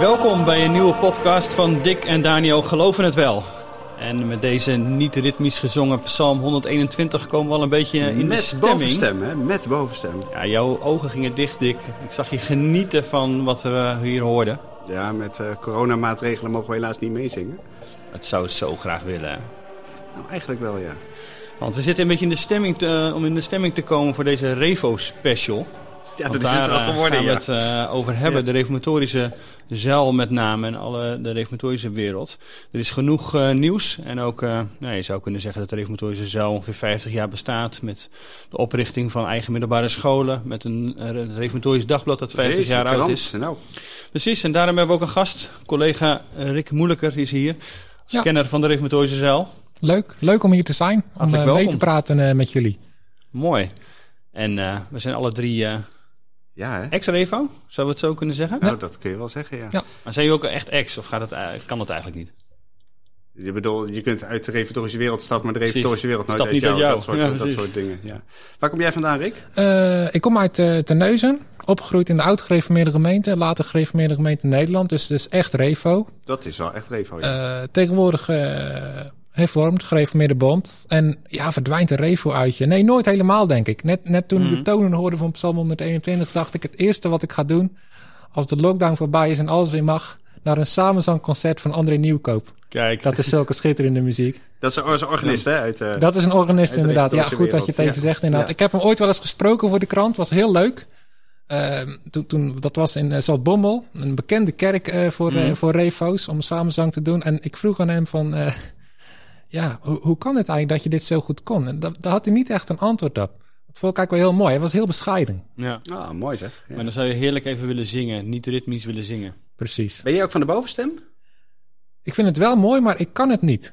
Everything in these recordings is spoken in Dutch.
Welkom bij een nieuwe podcast van Dick en Daniel Geloven het Wel. En met deze niet ritmisch gezongen Psalm 121 komen we al een beetje in de Met stemming. bovenstem, hè? Met bovenstem. Ja, jouw ogen gingen dicht, Dick. Ik zag je genieten van wat we hier hoorden. Ja, met eh, coronamaatregelen mogen we helaas niet meezingen. Het zou het zo graag willen. Nou, eigenlijk wel, ja. Want we zitten een beetje in de stemming te, om in de stemming te komen voor deze Revo special. Ja, dat is het daar wel eh, geworden, gaan we het eh, over hebben. Ja. De reformatorische zuil met name en alle, de reformatorische wereld. Er is genoeg eh, nieuws. En ook, eh, nou, je zou kunnen zeggen dat de reformatorische zuil ongeveer 50 jaar bestaat. Met de oprichting van eigen middelbare scholen. Met een het reformatorisch dagblad dat 50 Deze jaar oud is. Nou, Precies, en daarom hebben we ook een gast. Collega Rick Moeilijker is hier. Ja. kenner van de reformatorische zuil. Leuk, leuk om hier te zijn. Om mee te praten eh, met jullie. Mooi. En eh, we zijn alle drie eh ja, hè? ex-revo, zouden we het zo kunnen zeggen? Nou, dat kun je wel zeggen, ja. Ja. Maar zijn jullie ook echt ex of gaat het, kan dat eigenlijk niet? Je bedoel, je kunt uit de reformatorische wereld stappen, maar de Precies. reformatorische wereld nooit Stap uit niet jou. uit Dat soort, Ja, dat soort dingen, ja. Waar kom jij vandaan, Rick? Eh, ik kom uit uh, Terneuzen, opgegroeid in de oud gereformeerde gemeente, later gereformeerde gemeente Nederland, dus, dus echt revo. Dat is wel echt revo, ja. Eh, tegenwoordig hervormd, gereformeerde bond. En ja, verdwijnt een revo uit je? Nee, nooit helemaal denk ik. Net, net toen ik de tonen hoorde van Psalm 121 dacht ik het eerste wat ik ga doen, als de lockdown voorbij is en alles weer mag, naar een samenzangconcert van André Nieuwkoop. Kijk, Dat is zulke schitterende muziek. Dat is een is een organist, hè? Uit, eh, Dat is een organist de inderdaad. Ja, goed dat je het even Ja. zegt inderdaad. Ja. Ik heb hem ooit wel eens gesproken voor de krant. Was heel leuk. Ehm, toen, toen, dat was in uh, Zaltbommel. Een bekende kerk eh, voor, Mhm. voor refo's. Om samenzang te doen. En ik vroeg aan hem van... ja, hoe, hoe kan het eigenlijk dat je dit zo goed kon? En da- daar had hij niet echt een antwoord op. Dat vond ik eigenlijk wel heel mooi. Hij was heel bescheiden. ja. Ah, mooi zeg. Ja. Maar dan zou je heerlijk even willen zingen, niet ritmisch willen zingen. Precies. Ben jij ook van de bovenstem? Ik vind het wel mooi, maar ik kan het niet.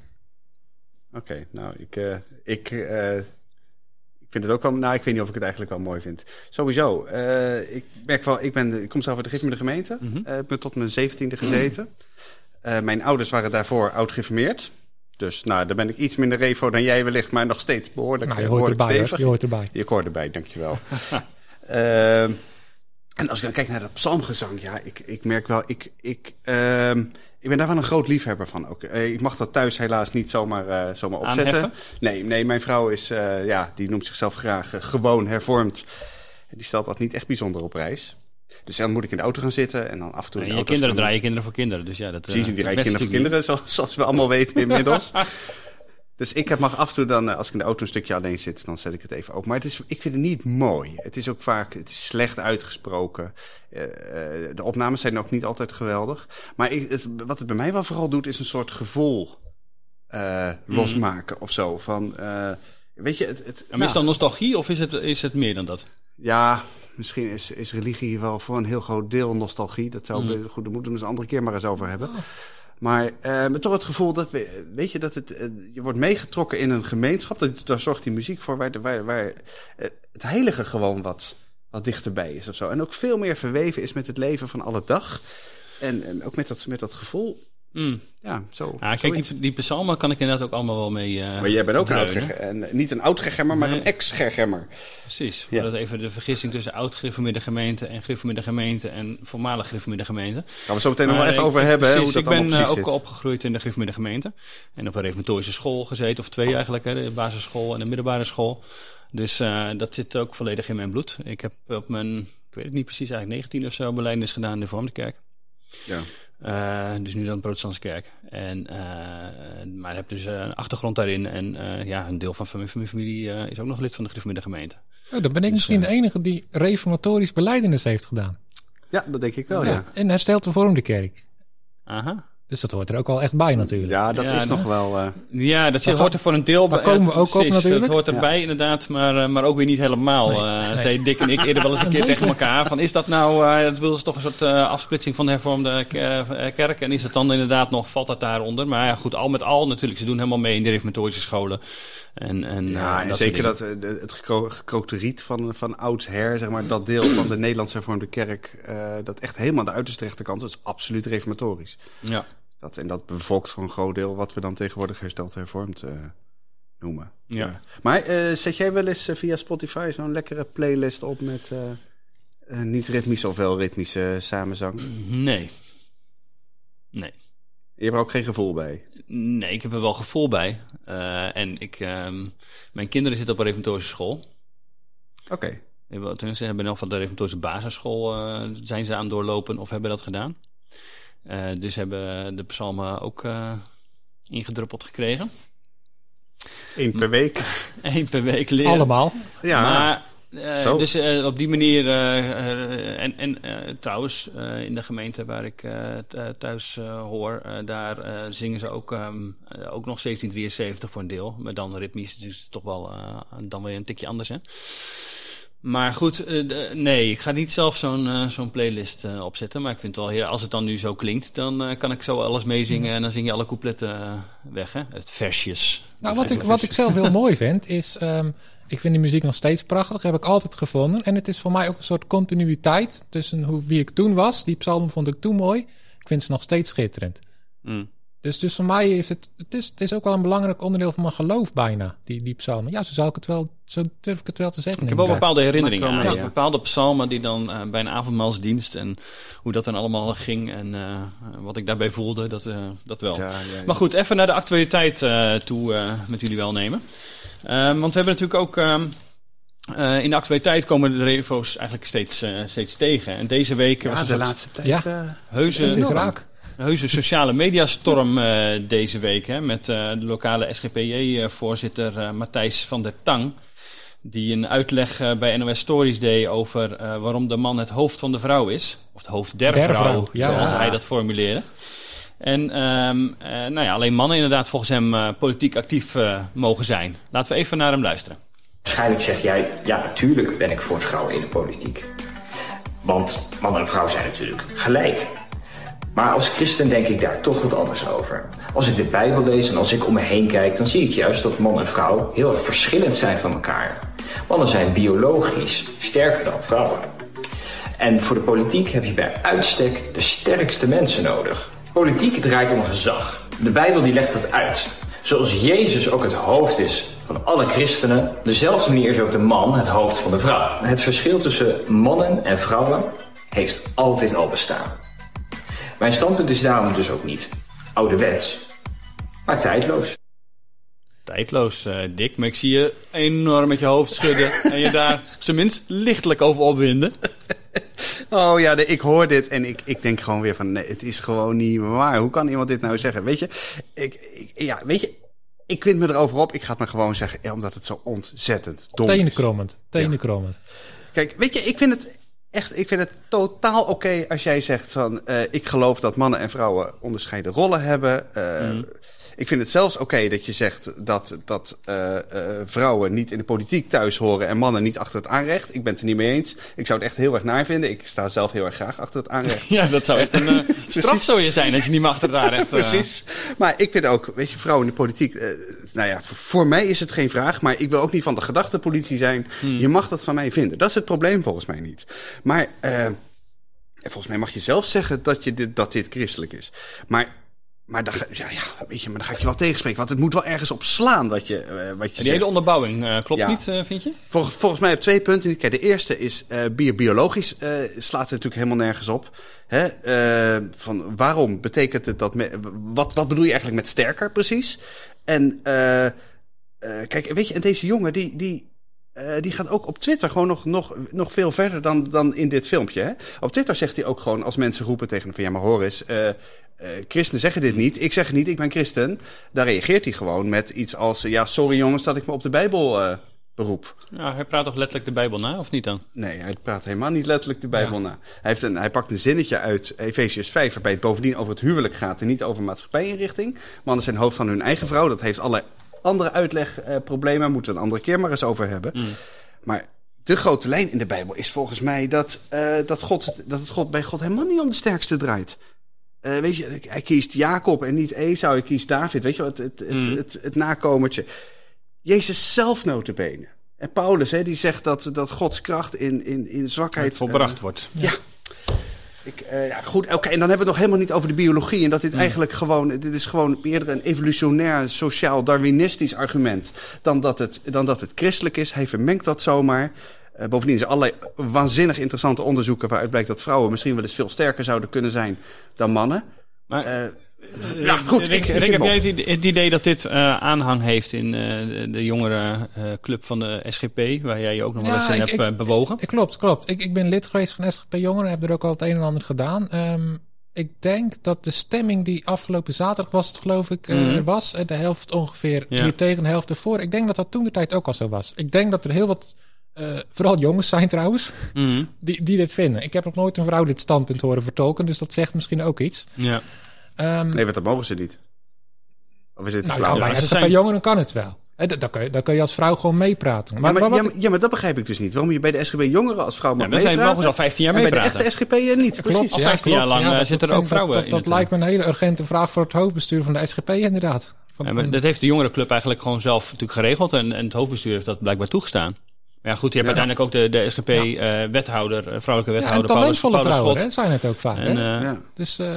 Oké, nou, ik, eh, ik, eh, ik vind het ook wel... Nou, ik weet niet of ik het eigenlijk wel mooi vind. Sowieso, eh, ik merk wel... Ik, ben, ik kom zelf uit de gereformeerde gemeente. Mhm. Eh, ik ben tot mijn zeventiende gezeten. Eh, mijn ouders waren daarvoor oud gereformeerd. Dus nou, dan ben ik iets minder revo dan jij wellicht, maar nog steeds behoorlijk, Nou, je hoort behoorlijk erbij hoor. stevig. Je hoort erbij. Je hoort erbij, dankjewel. Ehm en als ik dan kijk naar dat psalmgezang, ja, ik, ik merk wel, ik, ik, ehm, ik ben daar wel een groot liefhebber van ook. Eh, ik mag dat thuis helaas niet zomaar, eh, zomaar opzetten. Aanheffen? Nee, nee, mijn vrouw is, eh, ja, die noemt zichzelf graag gewoon hervormd. Die stelt dat niet echt bijzonder op prijs. Dus dan moet ik in de auto gaan zitten en dan af en toe En je kinderen draaien kinderen voor kinderen, dus ja, dat Precies, eh, die kinderen voor kinderen, zoals, zoals we allemaal weten inmiddels. dus ik heb, mag af en toe dan, eh, als ik in de auto een stukje alleen zit, dan zet ik het even open. Maar het is, ik vind het niet mooi. Het is ook vaak het is slecht uitgesproken. Eh, de opnames zijn ook niet altijd geweldig. Maar ik, het, wat het bij mij wel vooral doet, is een soort gevoel eh, losmaken of zo. Van, weet je, het, het, is het dan nostalgie of is het, is het meer dan dat? ja, misschien is, is religie hier wel voor een heel groot deel nostalgie. Dat zou Mm. goed, daar moeten we eens een andere keer maar eens over hebben. Maar eh, met toch het gevoel dat, we, weet je, dat het, eh, je wordt meegetrokken in een gemeenschap. Dat, daar zorgt die muziek voor, waar, waar, waar eh, het heilige gewoon wat, wat dichterbij is of zo. En ook veel meer verweven is met het leven van alle dag. En, en ook met dat, met dat gevoel, Mm. ja, zo. Ja, kijk, die, die psalmen kan ik inderdaad ook allemaal wel mee eh, maar jij bent ook een en Niet een oud gegemmer, maar Nee. een ex-gegemmer. Precies. Ja. Dat even de vergissing tussen oud-gereformeerde gemeente en gereformeerde gemeente en voormalig gereformeerde gemeente. Gaan we zo meteen nog wel even ik- over hebben, precies, hoe dat ik ben eh, precies ook zit. opgegroeid in de gereformeerde gemeente. En op een reformatorische school gezeten, of twee eigenlijk, hè, de basisschool en de middelbare school. Dus eh, dat zit ook volledig in mijn bloed. Ik heb op mijn, ik weet het niet precies, eigenlijk 19 of zo, beleidnis gedaan in de Vormde Kerk. Ja. Eh, dus nu dan de protestantse kerk. En, eh, maar ik heb dus eh, een achtergrond daarin. En eh, ja, een deel van mijn familie, familie eh, is ook nog lid van de gereformeerde gemeente. Oh, dan ben ik Dus, misschien de enige die reformatorisch beleidenis heeft gedaan. ja, dat denk ik wel, ja. In hersteld hervormde kerk. Aha. Dus dat hoort er ook wel echt bij natuurlijk. Ja, dat Ja, is nog wel... eh, Ja, dat hoort er voor een deel bij. daar komen we ook op natuurlijk. Dat hoort erbij inderdaad, maar, eh, maar ook weer niet helemaal. Nee, Eh, nee. Zei Dick en ik eerder wel eens een keer Nee, tegen elkaar. Van, is dat nou, eh, dat willen ze toch een soort eh, afsplitsing van de hervormde kerk? En is het dan inderdaad nog, valt dat daaronder? Maar ja, goed, al met al natuurlijk, ze doen helemaal mee in de reformatorische scholen. En, en, ja, eh, en dat zeker dat, het gekro- gekrookte riet van, van oudsher, zeg maar, dat deel van de Nederlandse hervormde kerk, eh, dat echt helemaal de uiterste rechterkant is, absoluut reformatorisch. Ja. Dat, en dat bevolkt voor een groot deel wat we dan tegenwoordig hersteld hervormd eh, noemen. Ja. Maar eh, zet jij wel eens eh, via Spotify zo'n lekkere playlist op met niet ritmische of wel ritmische samenzang? Nee. Nee. Je hebt er ook geen gevoel bij. Nee, ik heb er wel gevoel bij. En ik, ehm, mijn kinderen zitten op een reformatorische school. Oké. Tenminste, ze hebben in elk geval de reformatorische basisschool zijn ze aan het doorlopen of hebben dat gedaan. Eh, dus hebben de psalmen ook eh, ingedruppeld gekregen. Eén per week. Eén per week leren. Allemaal. Ja. Maar, eh, Zo. dus eh, op die manier, en, en eh, trouwens, eh, in de gemeente waar ik thuis eh, hoor, eh, daar zingen ze ook, ehm, eh, ook nog 1773 voor een deel. Maar dan ritmisch, dus toch wel eh, dan weer een tikje anders, hè. Maar goed, eh, nee, ik ga niet zelf zo'n eh, zo'n playlist eh, opzetten. Maar ik vind het wel, als het dan nu zo klinkt, dan kan ik zo alles meezingen. En dan zing je alle coupletten weg, hè. Het versjes. Nou, wat ik, wat ik zelf heel mooi vind, is... ehm, ik vind die muziek nog steeds prachtig. heb ik altijd gevonden. En het is voor mij ook een soort continuïteit tussen hoe, wie ik toen was. Die psalmen vond ik toen mooi. Ik vind ze nog steeds schitterend. Mm. Dus, dus voor mij heeft het... Het is, het is ook wel een belangrijk onderdeel van mijn geloof bijna, die, die psalmen. Ja, zo, zou ik het wel, zo durf ik het wel te zeggen. Ik heb wel bepaalde herinneringen aan. wel ja. Bepaalde psalmen die dan eh, bij een avondmaalsdienst en hoe dat dan allemaal ging en eh, wat ik daarbij voelde, dat, eh, dat wel. Ja, ja, ja. Maar goed, even naar de actualiteit eh, toe eh, met jullie welnemen. Ehm, want we hebben natuurlijk ook... ehm, eh, in de actualiteit komen de revo's eigenlijk steeds, steeds tegen. En deze week was Ja, er de laatste tijd. Ja. eh, heuse, Het is enorm. Raak. heuse sociale mediastorm eh, deze week. Hè, met eh, de lokale SGPJ-voorzitter eh, Matthijs van der Tang. Die een uitleg eh, bij NOS Stories deed over eh, waarom de man het hoofd van de vrouw is. Of het hoofd der, Der vrouw, vrouw, ja. zoals hij dat formuleerde. En ehm, eh, nou ja, alleen mannen inderdaad volgens hem eh, politiek actief eh, mogen zijn. Laten we even naar hem luisteren. Waarschijnlijk zeg jij, ja, natuurlijk ben ik voor vrouwen in de politiek. Want man en vrouw zijn natuurlijk gelijk. Maar als christen denk ik daar toch wat anders over. Als ik de Bijbel lees en als ik om me heen kijk, dan zie ik juist dat man en vrouw heel erg verschillend zijn van elkaar. Mannen zijn biologisch sterker dan vrouwen. En voor de politiek heb je bij uitstek de sterkste mensen nodig. Politiek draait om gezag. De Bijbel die legt dat uit. Zoals Jezus ook het hoofd is van alle christenen, dezelfde manier is ook de man het hoofd van de vrouw. Het verschil tussen mannen en vrouwen heeft altijd al bestaan. Mijn standpunt is daarom dus ook niet ouderwets, maar tijdloos. Tijdloos, eh, Dick. Maar ik zie je enorm met je hoofd schudden. en je daar op zijn minst lichtelijk over opwinden. Oh ja, nee, ik hoor dit en ik, ik denk gewoon weer van, nee, het is gewoon niet waar. Hoe kan iemand dit nou zeggen? Weet je, ik, ik- ja, weet je, ik wind me erover op. Ik ga het maar gewoon zeggen, ja, omdat het zo ontzettend dom is. Tenenkrommend. Tenenkrommend. Kijk, weet je, ik vind het echt, ik vind het totaal oké als jij zegt van, eh, ik geloof dat mannen en vrouwen onderscheiden rollen hebben. Eh, Ik vind het zelfs oké dat je zegt dat, dat eh, eh, vrouwen niet in de politiek thuis horen en mannen niet achter het aanrecht. Ik ben het er niet mee eens. Ik zou het echt heel erg naar vinden. Ik sta zelf heel erg graag achter het aanrecht. Ja, dat zou echt een eh, straf zou je zijn als je niet meer achter daar echt... eh, Precies. Maar ik vind ook, weet je, vrouwen in de politiek. nou ja, voor, voor mij is het geen vraag. Maar ik wil ook niet van de gedachtepolitie zijn. Je mag dat van mij vinden. Dat is het probleem volgens mij niet. Maar en volgens mij mag je zelf zeggen dat, je dit, dat dit christelijk is. Maar. Maar dan, ga, ja, ja, weet je, maar dan ga ik je wel tegenspreken. Want het moet wel ergens op slaan wat je, eh, wat je Die hele onderbouwing eh, klopt Ja. niet, eh, vind je? Vol- volgens mij op twee punten. Kijk, de eerste is bio- biologisch slaat het natuurlijk helemaal nergens op. Hè? Van waarom betekent het dat... me- wat, wat bedoel je eigenlijk met sterker precies? En kijk, weet je, en deze jongen die... die die gaat ook op Twitter gewoon nog, nog, nog veel verder dan, dan in dit filmpje. Hè? Op Twitter zegt hij ook gewoon, als mensen roepen tegen hem van... ja, maar hoor eens, eh, christenen zeggen dit niet. Ik zeg het niet, ik ben christen. Daar reageert hij gewoon met iets als... ja, sorry jongens dat ik me op de Bijbel... eh, beroep. Ja, hij praat toch letterlijk de Bijbel na, of niet dan? Nee, hij praat helemaal niet letterlijk de Bijbel na. Hij, heeft een, hij pakt een zinnetje uit Efesius 5, waarbij het bovendien over het huwelijk gaat en niet over maatschappijinrichting. Mannen zijn hoofd van hun eigen vrouw. Dat heeft allerlei andere uitlegproblemen. Daar moeten we een andere keer maar eens over hebben. Mm. Maar de grote lijn in de Bijbel is volgens mij dat, eh, dat, God, dat het God bij God helemaal niet om de sterkste draait. Eh, weet je, hij kiest Jacob en niet Esau, hij kiest David. Weet je wel, het, het, het, Mm. het, het nakomertje. Jezus zelf notabene. En Paulus, hè, die zegt dat, dat Gods kracht in, in, in zwakheid... Het volbracht eh, wordt. ja. Ik, eh, ja, goed, oké. En dan hebben we het nog helemaal niet over de biologie. En dat dit eigenlijk gewoon... Dit is gewoon eerder een evolutionair, sociaal-darwinistisch argument... Dan dat, het, dan dat het christelijk is. Hij vermengt dat zomaar. Eh, bovendien zijn allerlei waanzinnig interessante onderzoeken... waaruit blijkt dat vrouwen misschien wel eens veel sterker zouden kunnen zijn dan mannen. Maar Eh, ja, goed. Rick, ik- Rick, heb jij het idee- het idee dat dit eh, aanhang heeft in eh, de, de jongere eh, club van de SGP, waar jij je ook nog wel Ja, eens in ik- hebt ik- eh, bewogen? Eh, Klopt, klopt. Ik, ik ben lid geweest van SGP Jongeren, heb er ook al het een en ander gedaan. Ehm, ik denk dat de stemming die afgelopen zaterdag was, het geloof ik, eh, Mhm. er was. eh, De helft ongeveer Ja. hier tegen, de helft ervoor. Ik denk dat dat toen de tijd ook al zo was. Ik denk dat er heel wat, eh, vooral jongens zijn trouwens, Mhm. die, die dit vinden. Ik heb nog nooit een vrouw dit standpunt horen vertolken, dus dat zegt misschien ook iets. Ja. Ehm, Nee, want dat mogen ze niet. Of is het nou flauw? ja, bij SGP zijn- Jongeren kan het wel. Da- Dan kun, je, dan kun je als vrouw gewoon meepraten. Maar, ja, maar, maar wat ja, maar- ja, maar dat begrijp ik dus niet. Waarom je bij de SGB jongeren als vrouw mag Ja, dan zijn meepraten... mogen ze al 15 jaar en bij de meepraten. echte SGP eh, niet. Klopt, Precies. Al ja, 15 jaar lang, Ja, eh, zitten er ook vrouwen Dat, in dat, het, lijkt me een hele urgente vraag voor het hoofdbestuur van de SGP inderdaad. Van, Ja, maar van- dat heeft de jongerenclub eigenlijk gewoon zelf natuurlijk geregeld. En, en het hoofdbestuur heeft dat blijkbaar toegestaan. Maar ja, goed, je hebt Ja. uiteindelijk ook de, de SGP-wethouder, vrouwelijke ja, en wethouder, Paulus, talentvolle Paulus vrouwen Schot. hè, zijn het ook vaak. En, hè? eh, Ja. Dus, eh,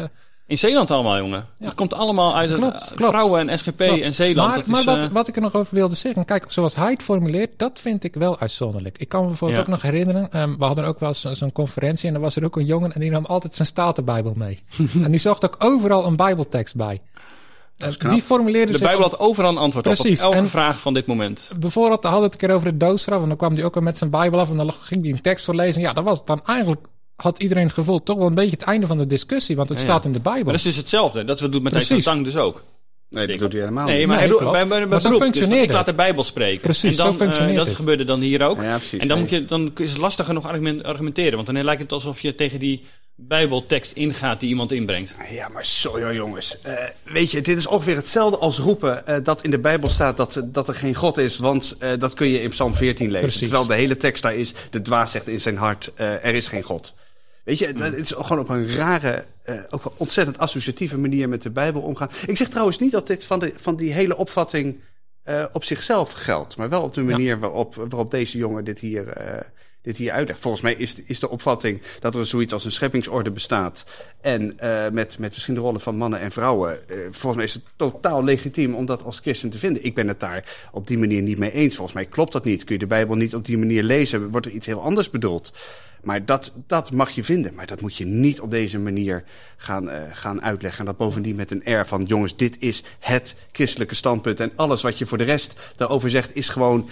in Zeeland allemaal, jongen. Ja. Het komt allemaal uit Klopt, eh, klopt. vrouwen en SGP klopt. en Zeeland. Maar, dat maar is, wat, eh, wat ik er nog over wilde zeggen, kijk, zoals hij het formuleert, dat vind ik wel uitzonderlijk. Ik kan me bijvoorbeeld Ja. ook nog herinneren, ehm, we hadden ook wel eens zo- zo'n conferentie en er was er ook een jongen en die nam altijd zijn Statenbijbel mee. en die zocht ook overal een bijbeltekst bij. Eh, die formuleerde de zich Bijbel had overal een antwoord Precies, op, op elke en- vraag van dit moment. Bijvoorbeeld, we hadden het een keer over de doodstraf. En dan kwam hij ook al met zijn Bijbel af. En dan ging hij een tekst voorlezen. Ja, dat was het dan eigenlijk. Had iedereen het gevoel toch wel een beetje het einde van de discussie. Want het Ja, staat in de Bijbel. Maar dat is dus hetzelfde. Dat we doen met Precies. Tang dus ook. Nee, dat doet hij helemaal Nee, niet. maar Nee, hij doet- klopt. bij, bij, bij Maar zo beroep, dus functioneert ik laat het. de Bijbel spreken. Precies, en dan, zo functioneert eh, dat het. gebeurde dan hier ook. Ja, precies. En dan, Nee. moet je, dan is het lastiger nog argument- argumenteren. Want dan lijkt het alsof je tegen die Bijbeltekst ingaat die iemand inbrengt. Ja, maar zo joh, jongens. Eh, weet je, dit is ongeveer hetzelfde als roepen eh, dat in de Bijbel staat dat, dat er geen God is. Want eh, dat kun je in Psalm 14 lezen. Precies. Terwijl de hele tekst daar is, de dwaas zegt in zijn hart, eh, er is geen God. Weet je, dat is gewoon op een rare, eh, ook wel ontzettend associatieve manier met de Bijbel omgaan. Ik zeg trouwens niet dat dit van, de, van die hele opvatting eh, op zichzelf geldt. Maar wel op de manier waarop, waarop deze jongen dit hier, eh, dit hier uitlegt. Volgens mij is, is de opvatting dat er zoiets als een scheppingsorde bestaat. En eh, met, met verschillende rollen van mannen en vrouwen. eh, volgens mij is het totaal legitiem om dat als christen te vinden. Ik ben het daar op die manier niet mee eens. Volgens mij klopt dat niet. Kun je de Bijbel niet op die manier lezen? Wordt er iets heel anders bedoeld? Maar dat, dat mag je vinden. Maar dat moet je niet op deze manier gaan, eh, gaan uitleggen. En dat bovendien met een air van... jongens, dit is het christelijke standpunt. En alles wat je voor de rest daarover zegt... is gewoon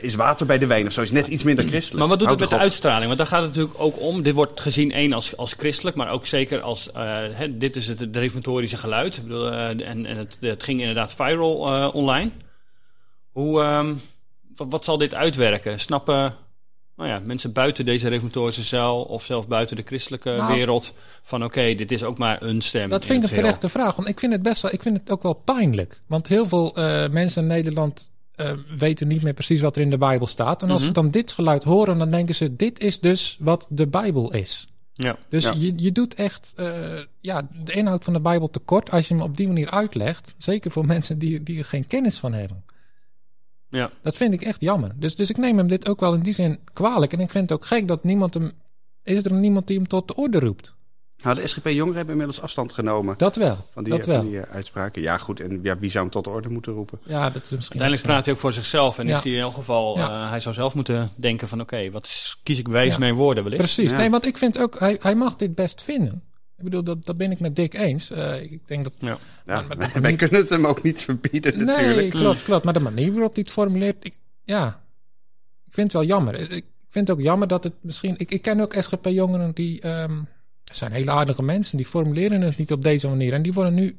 is water bij de wijn of zo. Is net iets minder christelijk. Maar wat doet het met de uitstraling? Want daar gaat het natuurlijk ook om. Dit wordt gezien één als, als christelijk, maar ook zeker als... eh, hè, dit is het, het reformatorische geluid. Bedoel, eh, en en het, het ging inderdaad viral eh, online. Hoe, ehm, wat, wat zal dit uitwerken? Snappen nou ja, mensen buiten deze reformatorische zaal... of zelfs buiten de christelijke Nou, wereld... van oké, dit is ook maar een stem Dat in vind ik een terechte vraag. Want ik vind het best wel, ik vind het ook wel pijnlijk. Want heel veel mensen in Nederland weten niet meer precies wat er in de Bijbel staat. En als Mhm. ze dan dit geluid horen, dan denken ze: dit is dus wat de Bijbel is. Ja. Dus Ja. je, je doet echt eh, ja, de inhoud van de Bijbel tekort als je hem op die manier uitlegt. Zeker voor mensen die, die er geen kennis van hebben. Ja. Dat vind ik echt jammer. Dus, dus ik neem hem dit ook wel in die zin kwalijk. En ik vind het ook gek dat niemand hem. Is er niemand die hem tot de orde roept? Nou, de SGP Jongeren hebben inmiddels afstand genomen Dat wel. van die, dat van wel. die eh, uitspraken. Ja, goed. En ja, wie zou hem tot de orde moeten roepen? Ja, dat is misschien. Uiteindelijk praat hij ook voor zichzelf. En Ja. is hij in elk geval... Ja. eh, hij zou zelf moeten denken van... oké, wat is, kies ik wijs Ja. mijn woorden wellicht? Precies. Ja. Nee, want ik vind ook, hij, hij mag dit best vinden. Ik bedoel, dat, dat ben ik met Dick eens. Eh, ik denk dat. Ja. Ja, Maar- maar- wij kunnen het hem ook niet verbieden Nee, natuurlijk. klopt, klopt. Maar de manier waarop hij het formuleert, ik, ja, ik vind het wel jammer. Ik, ik vind het ook jammer dat het misschien. Ik, ik ken ook SGP-jongeren die. ehm er zijn hele aardige mensen die formuleren het niet op deze manier. En die worden nu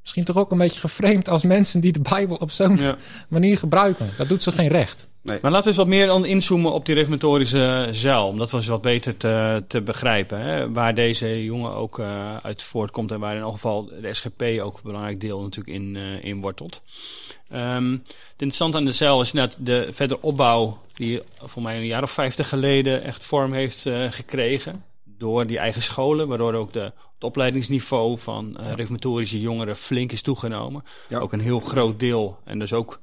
misschien toch ook een beetje geframed als mensen die de Bijbel op zo'n Ja. manier gebruiken. Dat doet ze geen recht. Maar laten we eens wat meer dan inzoomen op die reformatorische zuil. Om dat was wat beter te, te begrijpen. Hè? Waar deze jongen ook eh, uit voortkomt. En waar in elk geval de SGP ook een belangrijk deel natuurlijk in, eh, in wortelt. Ehm, het interessante aan de zuil is net de verdere opbouw. Die voor mij een jaar of vijftig geleden echt vorm heeft eh, gekregen. Door die eigen scholen. Waardoor ook de, het opleidingsniveau van reformatorische jongeren flink is toegenomen. Ja. Ook een heel groot deel. En dus ook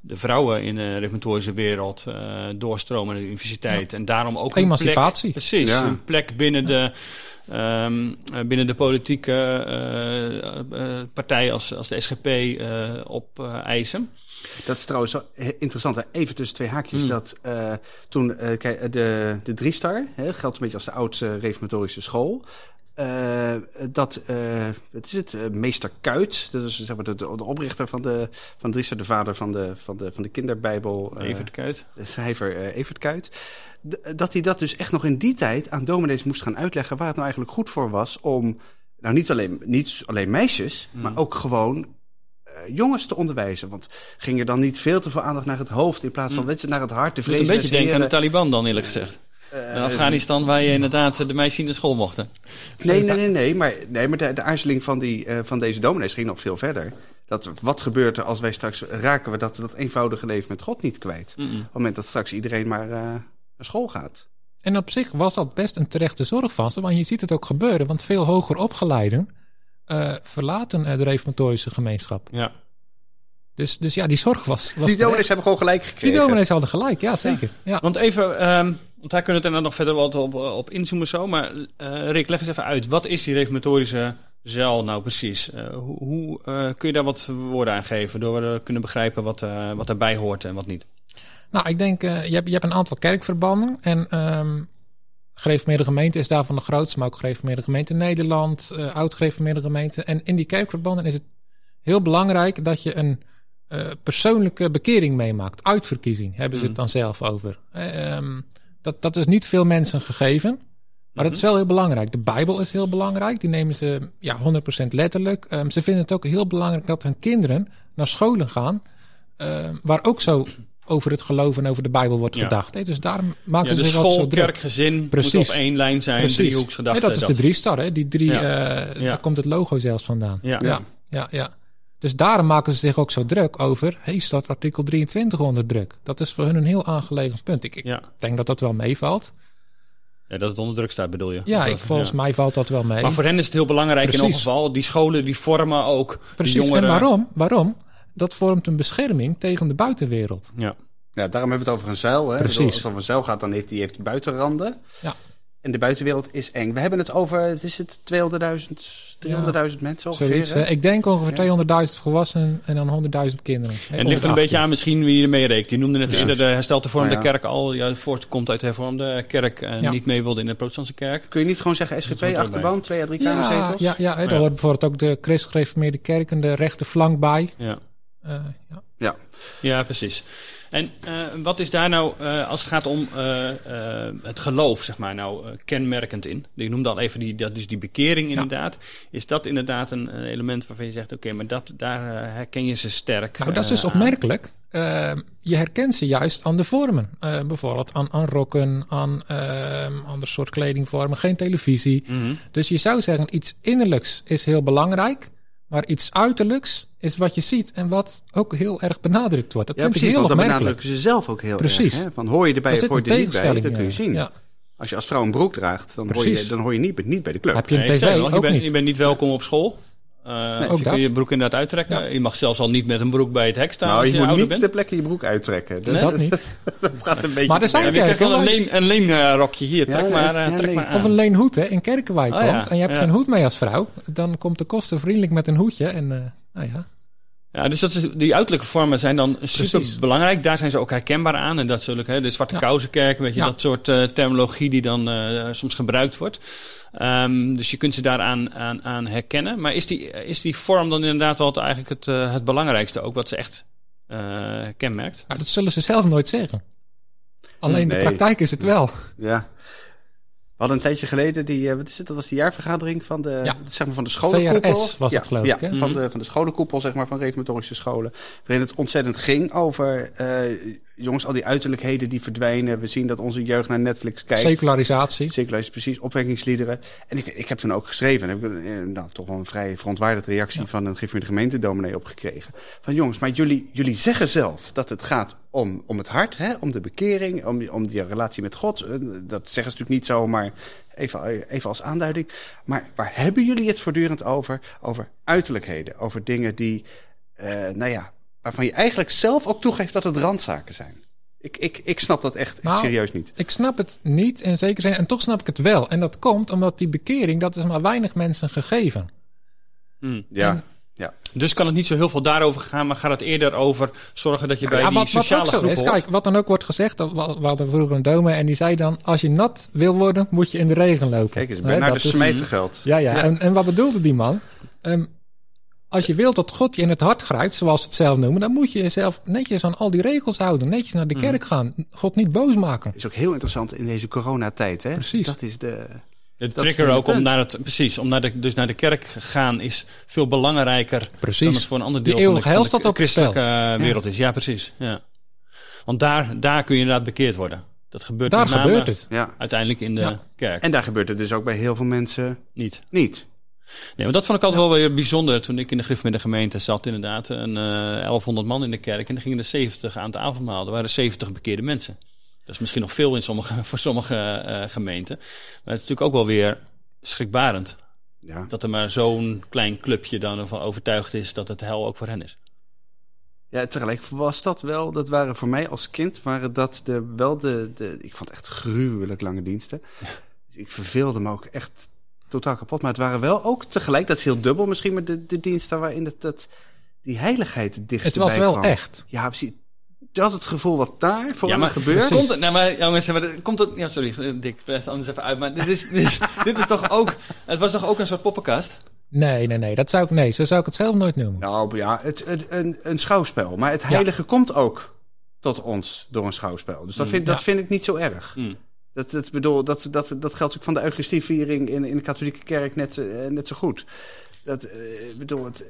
de vrouwen in de reformatorische wereld eh, doorstromen naar de universiteit. En daarom ook een. Plek, precies, Ja. een plek binnen de, ehm, eh, binnen de politieke eh, partij als, als de SGP op eisen. Dat is trouwens interessant. Even tussen twee haakjes. Hmm. Dat eh, toen eh, kijk, de, de Driestar, hè, geldt een beetje als de oudste reformatorische school. Eh, dat, eh, is het, Eh, meester Kuit, dat is zeg maar de, de oprichter van de van Driestar, de vader van de, van de, van de kinderbijbel. eh, Even de kuit. de schrijver eh, Evert Kuit. dat hij dat dus echt nog in die tijd aan dominees moest gaan uitleggen waar het nou eigenlijk goed voor was om, nou niet alleen, niet alleen meisjes, Hmm. maar ook gewoon eh, jongens te onderwijzen. Want ging er dan niet veel te veel aandacht naar het hoofd in plaats van Hmm. weet je, naar het hart, de moet vrees een beetje denken aan de. Taliban dan eerlijk gezegd. Eh, In Afghanistan waar je inderdaad de meisjes in de school mochten. Nee, nee, nee, nee. Maar, nee, maar de, de aarzeling van, die, eh, van deze dominees ging nog veel verder. Dat, wat gebeurt er als wij straks raken we dat, dat eenvoudige leven met God niet kwijt? Op het moment dat straks iedereen maar eh, naar school gaat. En op zich was dat best een terechte zorg van ze, want je ziet het ook gebeuren. Want veel hoger opgeleiden eh, verlaten eh, de reformatorische gemeenschap. Ja. Dus, dus ja, die zorg was, was Die dominees hebben gewoon gelijk gekregen. Die dominees hadden gelijk, ja zeker. Ja. Want even, ehm, want daar kunnen we het er nog verder wat op, op inzoomen zo. Maar eh, Rick, leg eens even uit. Wat is die reformatorische zeil nou precies? Eh, hoe hoe eh, kun je daar wat woorden aan geven? Door we kunnen begrijpen wat, eh, wat daarbij hoort en wat niet. Nou, ik denk, eh, je, hebt, je hebt een aantal kerkverbanden. En ehm gereformeerde gemeente is daarvan de grootste, maar ook gereformeerde gemeente Nederland, eh oud-gereformeerde gemeente. En in die kerkverbanden is het heel belangrijk dat je een eh, persoonlijke bekering meemaakt. Uitverkiezing hebben ze het dan zelf over. Eh, ehm, dat, dat is niet veel mensen gegeven. Maar dat is wel heel belangrijk. De Bijbel is heel belangrijk. Die nemen ze ja, 100% letterlijk. Ehm, ze vinden het ook heel belangrijk dat hun kinderen naar scholen gaan. waar ook zo over het geloof en over de Bijbel wordt Ja. gedacht. Hè? Dus daarom maken Ja, ze de zich school, zo druk. kerk, gezin Precies. moet op één lijn zijn. Precies. Driehoeksgedachte. Dat is de drie star, hè? Die drie, Ja. daar komt het logo zelfs vandaan. Ja. ja, ja. ja. Dus daarom maken ze zich ook zo druk over. hey, staat artikel 23 onder druk? Dat is voor hun een heel aangelegen punt. Ik, ik Ja. denk dat dat wel meevalt. ja, dat het onder druk staat bedoel je? Ja, ik, volgens ja. mij valt dat wel mee. Maar voor hen is het heel belangrijk in elk geval. Die scholen die vormen ook Precies. jongeren. En waarom? Waarom? Dat vormt een bescherming tegen de buitenwereld. Ja. Ja, daarom hebben we het over een zuil. Hè? Precies. Bedoel, Als het over een zuil gaat, dan heeft die heeft buitenranden. Ja. En de buitenwereld is eng. We hebben het over, het is het 200.000, 300.000 mensen ongeveer. Zoiets, hè? eh, ik denk ongeveer Ja. 200.000 volwassenen en dan 100.000 kinderen. En het ligt er een beetje aan misschien wie ermee rekent. Je noemde net Ja. eerder de hersteld hervormde Nou ja. kerk al. Ja, voortkomt uit de hervormde kerk en Ja. niet mee wilde in de protestantse kerk. Kun je niet gewoon zeggen SGP achterban, twee à drie Ja, kamerzetels? ja, ja, hè, daar Ja. hoort bijvoorbeeld ook de christelijk gereformeerde kerk en de rechterflank bij. Ja. Eh, ja. Ja. Ja, precies. En eh, wat is daar nou, eh, als het gaat om het geloof, zeg maar, nou kenmerkend in? Je noemde al even die, dat is die bekering inderdaad. Is dat inderdaad een, een element waarvan je zegt, oké, maar dat, daar herken je ze sterk Nou, dat is dus opmerkelijk. Je herkent ze juist aan de vormen. Bijvoorbeeld aan, aan rokken, aan eh ander soort kledingvormen, geen televisie. Mhm. Dus je zou zeggen, iets innerlijks is heel belangrijk. Maar iets uiterlijks is wat je ziet en wat ook heel erg benadrukt wordt. Dat Ja, precies, heel want dan benadrukken ze zelf ook heel Precies. erg. Hè? Van hoor je erbij Er of hoor een je er niet bij, tegenstelling dat kun je zien. Ja. Als je als vrouw een broek draagt, dan, hoor je, dan hoor je niet, niet bij de club. Heb je een Nee, tv je, ook bent, niet. je bent niet welkom op school. Eh, ook je kun dat. je broek inderdaad uittrekken. Ja. Je mag zelfs al niet met een broek bij het hek staan nou, als je je, moet niet bent. ter plekke je broek uittrekken. Dat, Nee? Dat niet. dat gaat een beetje Maar er zijn je wel een Kerken, leen, een leen eh, rokje hier. Ja, Trek maar, eh, ja, trek nee. maar aan. Of een leenhoed hè, in Kerkenwijk Oh, ja. komt en je hebt Ja. geen hoed mee als vrouw. Dan komt de kosten vriendelijk met een hoedje. En eh, nou ja, Ja, dus dat is, die uiterlijke vormen zijn dan super Precies. belangrijk. Daar zijn ze ook herkenbaar aan. En dat ook hè, de Zwarte Ja. Kousenkerk, weet je, Ja. dat soort eh, terminologie die dan eh, soms gebruikt wordt. Ehm, dus je kunt ze daaraan aan, aan herkennen. Maar is die, is die vorm dan inderdaad wel het, eigenlijk het, eh, het belangrijkste ook, wat ze echt eh, kenmerkt? nou, dat zullen ze zelf nooit zeggen. Alleen de Nee. praktijk is het wel. Ja. We hadden een tijdje geleden die, eh, wat is het, dat was de jaarvergadering van de, Ja. zeg maar van de scholenkoepel. VRS was ja, het, geloof ja, ik, hè? van, de, van de scholenkoepel, zeg maar, van reformatorische scholen. Waarin het ontzettend ging over, eh, jongens, al die uiterlijkheden die verdwijnen. We zien dat onze jeugd naar Netflix kijkt. Secularisatie. Secularisatie, precies, opwekkingsliederen. En ik, ik heb toen ook geschreven, en heb ik eh, nou, toch wel een vrij verontwaardigde reactie van een gemeente gemeentedominee opgekregen. Van jongens, maar jullie, jullie zeggen zelf dat het gaat om, om het hart, hè, om de bekering, om, die- om die relatie met God. Eh, Dat zeggen ze natuurlijk niet zo, maar even, even als aanduiding. Maar waar hebben jullie het voortdurend over? Over uiterlijkheden, over dingen die, eh, nou ja, waarvan je eigenlijk zelf ook toegeeft dat het randzaken zijn. Ik, ik, ik snap dat echt Nou, serieus niet. Ik snap het niet in zekere zin. En toch snap ik het wel. En dat komt omdat die bekering, dat is maar weinig mensen gegeven. Hmm. Ja, En- ja. Dus kan het niet zo heel veel daarover gaan, maar gaat het eerder over zorgen dat je bij Ja, die wat, wat sociale ook zo groep is, kijk, wat dan ook wordt gezegd, dat- we hadden vroeger een dominee en die zei dan, als je nat wil worden, moet je in de regen lopen. Kijk eens, bij naar de dat is- smetengeld. Ja, ja. En, en wat bedoelde die man? Ehm, als je wilt dat God je in het hart grijpt, zoals ze het zelf noemen, dan moet je jezelf netjes aan al die regels houden. Netjes naar de Mm. kerk gaan. God niet boos maken. is ook heel interessant in deze coronatijd. Hè? Precies. Dat is de. De trigger ook om naar het, precies, om naar de, dus naar de kerk gaan is veel belangrijker Precies. dan het voor een ander Die deel van de, van de christelijke eh, wereld is. Ja, precies. Ja. Want daar, daar kun je inderdaad bekeerd worden. Dat gebeurt Daar met name gebeurt het. Ja. uiteindelijk in de Ja. kerk. En daar gebeurt het dus ook bij heel veel mensen Niet. niet. Nee, maar dat vond ik altijd wel weer bijzonder. Toen ik in de Griffemiddag gemeente zat, inderdaad, een eh 1100 man in de kerk. En er gingen er 70 aan het avondmaal. Er waren 70 bekeerde mensen. Dat is misschien nog veel in sommige, voor sommige eh, gemeenten. Maar het is natuurlijk ook wel weer schrikbarend. Ja. Dat er maar zo'n klein clubje dan ervan overtuigd is dat het hel ook voor hen is. ja, tegelijk was dat wel. Dat waren voor mij als kind waren dat de, wel de, de. Ik vond het echt gruwelijk lange diensten. Dus ik verveelde me ook echt totaal kapot. Maar het waren wel ook tegelijk, dat is heel dubbel misschien, maar de, de diensten waarin het, dat, die heiligheid het dichtst Het was wel kwam. echt. Ja, precies. Je had het gevoel wat daar voor ja, me maar gebeurt. Komt het, nou, maar jongens, maar komt het, ja, sorry, eh, Dick, anders even uit. Maar dit is, dit, dit is toch ook, het was toch ook een soort poppenkast? Nee, nee, nee. Dat zou ik, nee, zo zou ik het zelf nooit noemen. Nou ja, het, het, een, een schouwspel. Maar het heilige komt ook tot ons door een schouwspel. Dus dat, Mm, vind, dat vind ik niet zo erg. Mm. Dat, dat, bedoel, dat, dat, dat geldt ook van de Eucharistieviering in, in de katholieke kerk net, eh, net zo goed. Dat, eh, bedoel, het,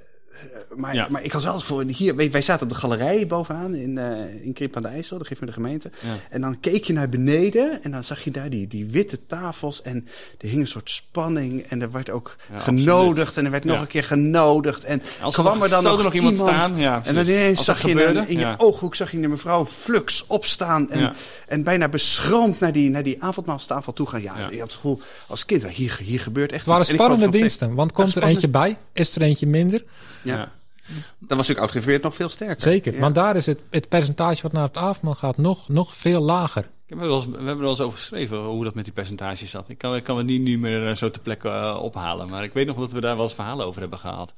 maar, Ja. maar ik had zelfs voor hier, wij, wij zaten op de galerij bovenaan in, eh in Krip aan de IJssel, dat geeft me de gemeente. Ja. En dan keek je naar beneden en dan zag je daar die, die witte tafels en er hing een soort spanning en er werd ook Ja, genodigd absoluut. en er werd nog Ja. een keer genodigd en Als er kwam nog- er dan nog, er nog iemand staan? Ja, en dan ineens zag je gebeurde, in je ooghoek zag je de mevrouw flux opstaan en, Ja. en bijna beschroomd naar die, naar die avondmaalstafel toe gaan. Ja, Ja. je had het gevoel als kind, hier, hier gebeurt echt Het waren spannende diensten. Want komt er eentje bij? Is er eentje minder? Ja. Dan was natuurlijk oud nog veel sterker. Zeker. Ja. Want daar is het, het percentage wat naar het avondmaal gaat nog, nog veel lager. Ik heb er wel eens, we hebben er wel eens over geschreven hoe dat met die percentages zat. Ik kan, ik kan het niet nu meer eh, zo te plekke eh, ophalen. Maar ik weet nog dat we daar wel eens verhalen over hebben gehad.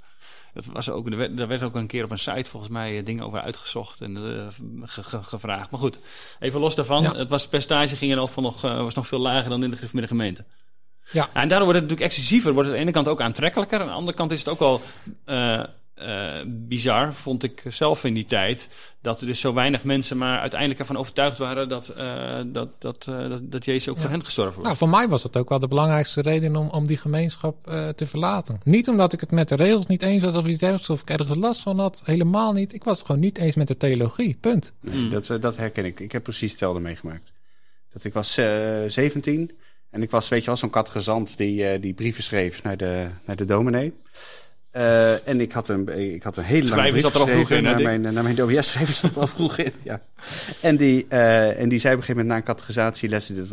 Dat was ook, er, werd, er werd ook een keer op een site volgens mij eh, dingen over uitgezocht en ge- ge- gevraagd. Maar goed, even los daarvan. Ja. Het was, percentage ging er al van nog, was nog veel lager dan in de Griffemiddag gemeente. Ja. En daardoor wordt het natuurlijk excessiever. Wordt het aan de ene kant ook aantrekkelijker. Aan de andere kant is het ook wel eh, eh, bizar, vond ik zelf in die tijd. Dat er dus zo weinig mensen maar uiteindelijk ervan overtuigd waren dat, eh, dat, dat, eh, dat, dat Jezus ook Ja. voor hen gestorven wordt. Nou, voor mij was dat ook wel de belangrijkste reden om, om die gemeenschap eh, te verlaten. Niet omdat ik het met de regels niet eens was of iets dergelijks, of ik ergens last van had. Helemaal niet. Ik was het gewoon niet eens met de theologie. Punt. Nee, dat, dat herken ik. Ik heb precies hetzelfde meegemaakt. Dat ik was eh 17 en ik was, weet je wel, zo'n katgezant die, eh, die brieven schreef naar de, naar de dominee. Eh, en ik had een, ik had een hele lange brief zat er al vroeg in, hè, naar mijn, naar mijn DOBS schrijven zat er al vroeg in, ja. En die, eh, en die zei op een gegeven moment na een categorisatieles, dit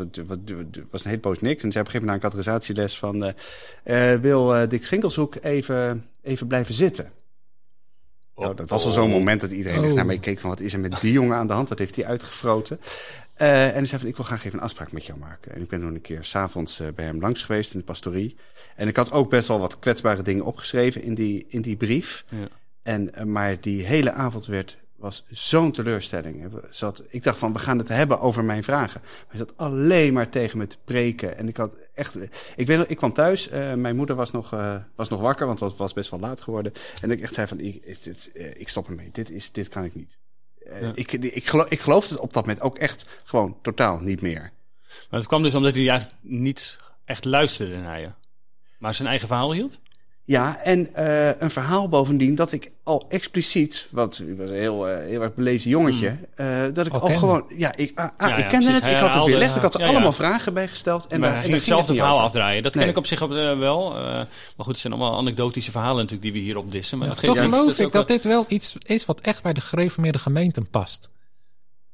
was, een hele poos niks, en die zei op een gegeven moment na een categorisatieles van, eh, eh, wil eh, Dick Schinkelshoek even, even blijven zitten? Nou, dat was al zo'n moment dat iedereen Oh. naar mij keek van wat is er met die jongen aan de hand? Wat heeft hij uitgefroten? Eh, en hij zei van ik wil graag even een afspraak met jou maken. En ik ben toen een keer s'avonds uh, bij hem langs geweest in de pastorie. En ik had ook best wel wat kwetsbare dingen opgeschreven in die, in die brief. Ja. En, uh, maar die hele avond werd, was zo'n teleurstelling. Zat, ik dacht van we gaan het hebben over mijn vragen. Maar hij zat alleen maar tegen me te preken. En ik had echt. Ik, weet, ik kwam thuis. Uh, mijn moeder was nog, uh, was nog wakker, want het was, best wel laat geworden. En ik echt zei van ik, dit, ik stop ermee. Dit, is, dit kan ik niet. Ja. ik, ik, geloof, ik geloofde het op dat moment ook echt gewoon totaal niet meer. Maar het kwam dus omdat hij eigenlijk niet echt luisterde naar je. Maar zijn eigen verhaal hield? Ja, en uh, een verhaal bovendien dat ik al expliciet, want ik was een heel, uh, heel erg belezen jongetje, mm. uh, dat ik al, al gewoon, ja, ik, ah, ah, ja, ik kende het, ik had het weer ik had er allemaal vragen bij gesteld. En maar hij ging hetzelfde verhaal afdraaien. Dat nee. ken ik op zich op, wel. maar goed, het zijn allemaal anekdotische verhalen natuurlijk die we hier opdissen. Maar ja, toch geloof ik dat dit wel iets is wat echt bij de gereformeerde gemeenten past.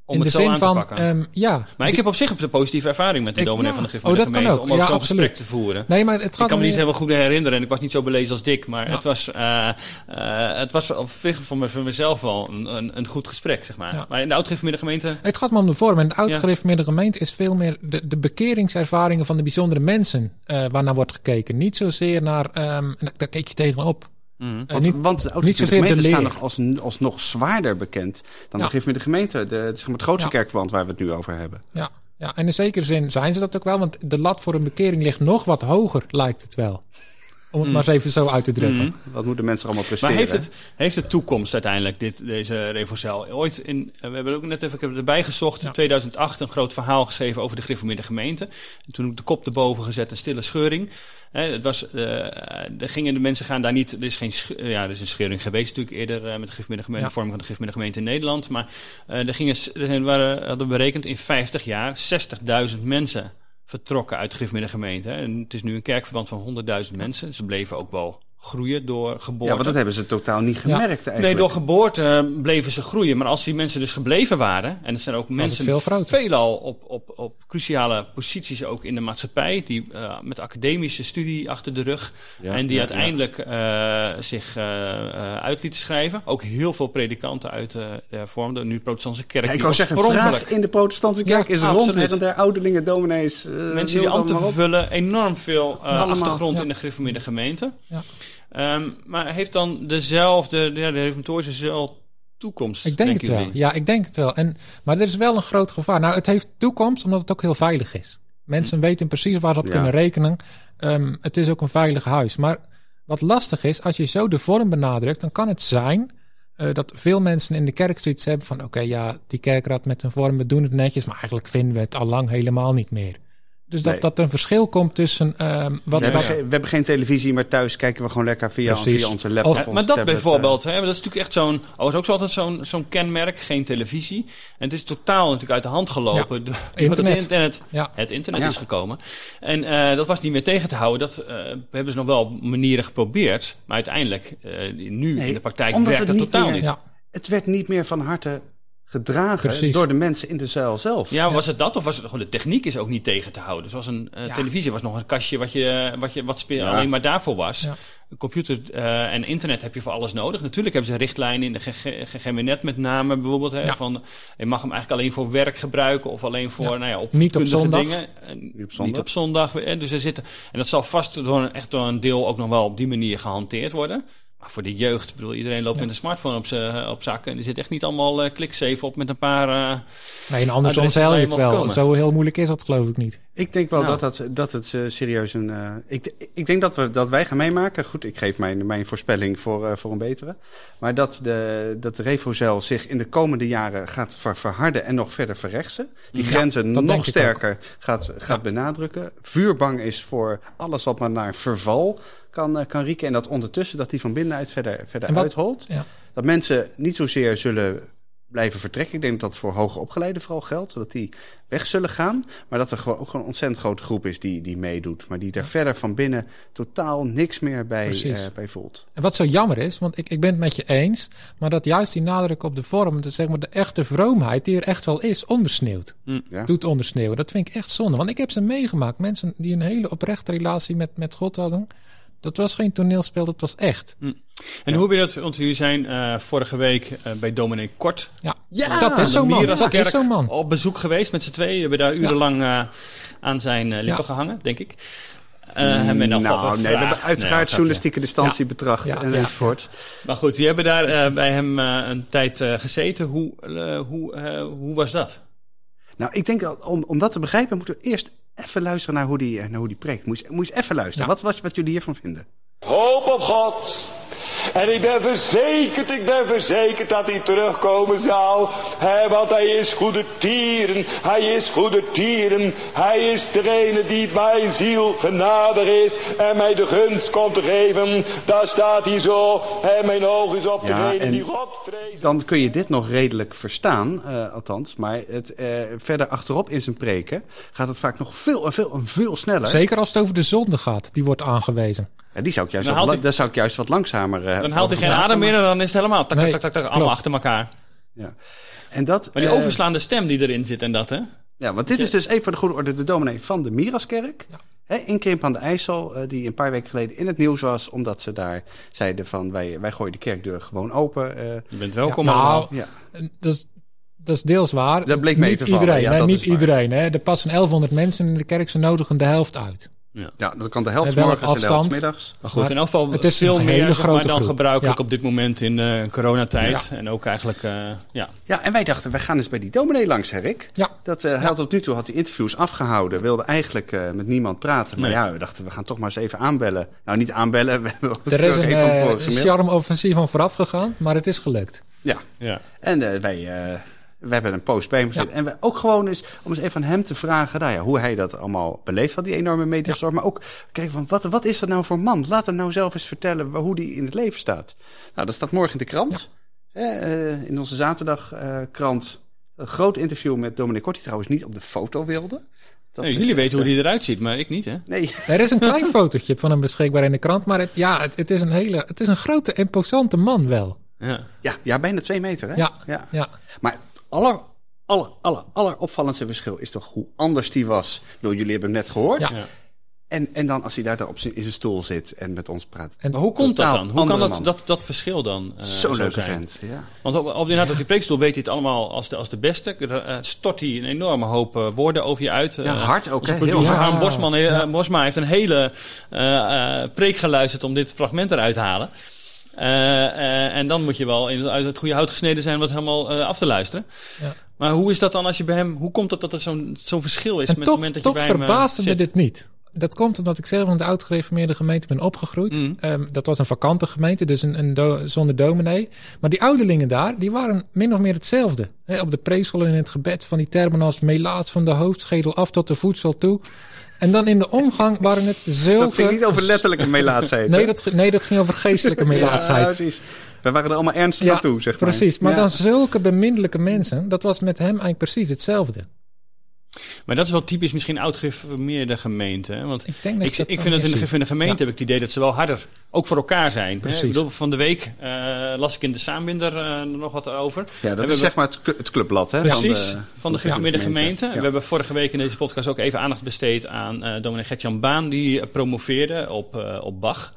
Om in de zin van, um, ja. Maar ik heb op zich een positieve ervaring met de dominee ja, van de Griff oh, dat gemeente. Kan ook. Om ook ja, zo'n gesprek te voeren. Nee, maar het gaat ik kan me niet helemaal goed herinneren en ik was niet zo belezen als Dick. Maar ja. het was, uh, uh, het was voor, voor mezelf wel een, een, een goed gesprek, zeg maar. Maar in de oud-gereformeerde gemeente... Het gaat me om de vorm. En de oud-gereformeerde gemeente is veel meer de, de bekeringservaringen van de bijzondere mensen uh, waarnaar wordt gekeken. Niet zozeer naar, um, daar keek je tegenop. Mm. Want, niet, want de niet zozeer staan nog als, als nog zwaarder bekend dan ja. de met de gemeente. De, zeg maar het grootste ja. kerkverband waar we het nu over hebben. Ja. ja, en in zekere zin zijn ze dat ook wel. Want de lat voor een bekering ligt nog wat hoger, lijkt het wel. Om het mm. maar eens even zo uit te drukken. Mm. Wat moeten mensen allemaal presteren? Maar heeft het, heeft het toekomst uiteindelijk, dit, deze Revocel? Ooit in, we hebben ook net even ik heb erbij gezocht, in 2008 een groot verhaal geschreven over de Griffemeerde gemeente. En toen heb ik de kop erboven gezet, een stille scheuring. Het was, uh, er gingen de mensen gaan daar niet, er is geen, ja, er is een scheuring geweest natuurlijk eerder uh, met de Griffemeerde gemeente, ja. de vorming van de Griffemeerde gemeente in Nederland. Maar er gingen, er waren, hadden berekend in 50 jaar 60.000 mensen vertrokken uit de Griffemeerde gemeente. En het is nu een kerkverband van 100.000 mensen. Ze bleven ook wel groeien door geboorte. Ja, maar dat hebben ze totaal niet gemerkt ja. eigenlijk. Nee, door geboorte bleven ze groeien. Maar als die mensen dus gebleven waren... en er zijn ook mensen veel veelal op, op, op cruciale posities ook in de maatschappij... die uh, met academische studie achter de rug... Ja, en die ja, uiteindelijk uh, zich uh, uit lieten schrijven. Ook heel veel predikanten uit de hervormde, nu protestantse kerk. ik wou zeggen, vraag in de protestantse kerk is rond en der ouderlingen, dominees... mensen die ambt te vervullen, enorm veel achtergrond in de gereformeerde gemeente. Ja. Um, maar heeft dan dezelfde, ja, de reformatorische zelf toekomst? Ik denk het wel. Ja, ik denk het wel. En, maar er is wel een groot gevaar. Nou, het heeft toekomst omdat het ook heel veilig is. Mensen hm. weten precies waar ze op ja. kunnen rekenen. Um, het is ook een veilig huis. Maar wat lastig is, als je zo de vorm benadrukt, dan kan het zijn uh, dat veel mensen in de kerk zoiets hebben van: oké, okay, ja, die kerkraad met een vorm, we doen het netjes, maar eigenlijk vinden we het al lang helemaal niet meer. Dus dat, nee. dat er een verschil komt tussen. Uh, wat we, hebben geen, we hebben geen televisie, maar thuis kijken we gewoon lekker via, via onze laptop. Of, maar dat bijvoorbeeld, hè, dat is natuurlijk echt zo'n. Oh, is ook zo altijd zo'n zo'n kenmerk, geen televisie. En het is totaal natuurlijk uit de hand gelopen. Ja. Door, internet. het internet, ja. het internet ja. is gekomen. En uh, dat was niet meer tegen te houden. Dat uh, hebben ze nog wel manieren geprobeerd. Maar uiteindelijk, uh, nu nee, in de praktijk, werkt het totaal meer, niet. Ja. Het werd niet meer van harte gedragen Precies. door de mensen in de zuil zelf. Ja, was het dat of was het gewoon de techniek is ook niet tegen te houden? Zoals een uh, ja. televisie was nog een kastje wat je wat je wat speel, ja. alleen maar daarvoor was. Ja. Computer uh, en internet heb je voor alles nodig. Natuurlijk hebben ze richtlijnen in de GGMNet met name bijvoorbeeld hè, van je mag hem eigenlijk alleen voor werk gebruiken of alleen voor nou ja, op niet op zondag. dingen. Niet op zondag. Niet op zondag. Dus er zitten en dat zal vast door een, echt door een deel ook nog wel op die manier gehanteerd worden. Maar voor de jeugd, ik bedoel, iedereen loopt ja. met een smartphone op, zijn op zakken. En er zit echt niet allemaal uh, klikzeven op met een paar. Uh, nee, en andersom zeil je het wel. Komen. Zo heel moeilijk is dat, geloof ik niet. Ik denk wel nou. dat, dat, dat het uh, serieus een. Uh, ik, ik denk dat, we, dat wij gaan meemaken. Goed, ik geef mijn, mijn voorspelling voor, uh, voor een betere. Maar dat de, dat de Revozel zich in de komende jaren gaat ver, verharden en nog verder verrechtsen. Die ja, grenzen nog sterker gaat, gaat ja. benadrukken. Vuurbang is voor alles wat maar naar verval kan, kan rieken. En dat ondertussen dat die van binnenuit verder, verder wat, uitholt. Ja. Dat mensen niet zozeer zullen blijven vertrekken. Ik denk dat dat voor hoger opgeleiden vooral geldt. Dat die weg zullen gaan. Maar dat er gewoon ook een ontzettend grote groep is die, die meedoet. Maar die daar ja. verder van binnen totaal niks meer bij, uh, bij voelt. En wat zo jammer is, want ik, ik ben het met je eens. Maar dat juist die nadruk op de vorm, de, zeg maar de echte vroomheid die er echt wel is, ondersneeuwt. Mm, ja. Doet ondersneeuwen. Dat vind ik echt zonde. Want ik heb ze meegemaakt. Mensen die een hele oprechte relatie met, met God hadden. Dat was geen toneelspel, dat was echt. Mm. En ja. hoe ben je dat? Want jullie zijn uh, vorige week uh, bij Dominee Kort. Ja, ja dat is zo'n man. Dat is zo'n man. Op bezoek geweest met z'n tweeën. We hebben daar urenlang uh, aan zijn lippen ja. gehangen, denk ik. hebben we nou, nee, we hebben uiteraard nee, journalistieke distantie betracht en enzovoort. Maar goed, die hebben daar bij hem een tijd gezeten. Hoe, hoe, hoe was dat? Nou, ik denk, om, om dat te begrijpen, moeten we eerst even luisteren naar hoe die, naar hoe die preekt. Moet je, moet je even luisteren. Ja. Wat was wat jullie hiervan vinden? Hoop op God En ik ben verzekerd, ik ben verzekerd dat hij terugkomen zal. Hè, want hij is goede tieren, hij is goede tieren. Hij is degene die mijn ziel genadig is en mij de gunst komt te geven. Daar staat hij zo, en mijn oog is op Ja, degene en die God vreest. Dan kun je dit nog redelijk verstaan, eh, althans. Maar het, eh, verder achterop in zijn preken gaat het vaak nog veel en veel en veel sneller. Zeker als het over de zonde gaat, die wordt aangewezen. Ja, die zou ik juist Dan wat, zou ik juist wat langzamer... eh, Dan haalt hij geen adem meer en dan is het helemaal tak, tak, Nee, tak, tak, tak, allemaal achter elkaar. Ja. En dat, Maar die eh, overslaande stem die erin zit en dat, hè? Ja, want dit is dus even voor de goede orde de dominee van de Miraskerk. Hè, in Krimp aan de IJssel, eh, die een paar weken geleden in het nieuws was. Omdat ze daar zeiden van wij, wij gooien de kerkdeur gewoon open. eh. Je bent welkom Ja, nou, ja. Dat is, dat is deels waar. Dat bleek mee niet te vallen. iedereen. Ja, hè, dat niet iedereen. Hè. Er passen 1100 mensen in de kerk, ze nodigen de helft uit. Ja, dat kan de helft morgens en de helft middags. Maar goed, Maar in elk geval het is veel een meer zeg maar, dan groep. gebruikelijk Ja. op dit moment in eh coronatijd. En ook eigenlijk, eh, ja. Ja, en wij dachten, wij gaan eens bij die dominee langs, hè Rick? Ja. Dat, eh, hij had tot nu toe had hij interviews afgehouden, wilde eigenlijk eh, met niemand praten. Maar Nee. ja, we dachten, we gaan toch maar eens even aanbellen. Nou, niet aanbellen, we hebben ook Er is een gemaild. charme-offensief van vooraf gegaan, maar het is gelukt. Ja, ja. En eh, wij, eh, we hebben een post bij hem gezet. Ja. En we ook gewoon eens, om eens even van hem te vragen nou ja, hoe hij dat allemaal beleefd had, die enorme mediazorg. Maar ook kijken van, wat, wat is dat nou voor man? Laat hem nou zelf eens vertellen hoe die in het leven staat. Nou, dat staat morgen in de krant. Hè, eh, in onze zaterdagkrant. een groot interview met Dominic Kort, die trouwens niet op de foto wilde. Dat Nee, jullie eh, weten hoe die eruit ziet, maar ik niet, hè? Nee, Er is een klein fotootje van hem beschikbaar in de krant, maar het, ja, het, het is een hele, het is een grote, imposante man wel. Ja. ja, ja, bijna twee meter hè? Ja, ja. ja. Maar aller, aller, aller, aller opvallendste verschil is toch hoe anders die was. Ik bedoel, jullie hebben hem net gehoord. Ja. En, en dan als hij daar op zijn, in zijn stoel zit en met ons praat. En hoe komt dat dan? Hoe kan dat, dat, dat verschil dan eh, Zo'n zo leuke zijn? vent. Ja. Want op, op, inderdaad, op die preekstoel weet hij het allemaal als de, als de beste. Eh, stort hij een enorme hoop eh, woorden over je uit. Ja, hard ook, onze hè? Heel hard. Harm Bosman, Ja. Bosma heeft een hele eh, eh, preek geluisterd om dit fragment eruit te halen. Eh, eh, en dan moet je wel in, uit het goede hout gesneden zijn om het helemaal eh, af te luisteren. Ja. Maar hoe is dat dan als je bij hem... Hoe komt het dat er zo'n zo'n verschil is En met toch, het moment dat je toch bij hem eh, verbaasde me dit niet. Dat komt omdat ik zelf in de oud-gereformeerde gemeente ben opgegroeid. Mm. Ehm, dat was een vakante gemeente, dus een, een do- zonder dominee. Maar die ouderlingen daar, die waren min of meer hetzelfde. Op de preeschool en in het gebed van die termen als melaats van de hoofdschedel af tot de voedsel toe. En dan in de omgang waren het zulke... Dat ging niet over letterlijke melaatsheid. Nee dat, nee, dat ging over geestelijke Ja, melaatsheid. precies. We waren er allemaal ernstig Ja, aan toe, zeg maar. Precies, maar Ja. dan zulke beminnelijke mensen, dat was met hem eigenlijk precies hetzelfde. Maar dat is wel typisch misschien oud-gereformeerde gemeente. Hè? Want Ik denk dat ik, dat vind het in de, in de gemeente heb ik het idee dat ze wel harder, ook voor elkaar zijn. Hè? Precies. Ik bedoel, van de week eh, las ik in de Saambinder eh, er nog wat over. Ja, dat We is hebben- zeg maar het, het clubblad, hè? Precies, Van de, van de gereformeerde gemeente. Ja. We hebben vorige week in deze podcast ook even aandacht besteed aan eh dominee Gertjan Baan, die eh, promoveerde op, eh, op Bach.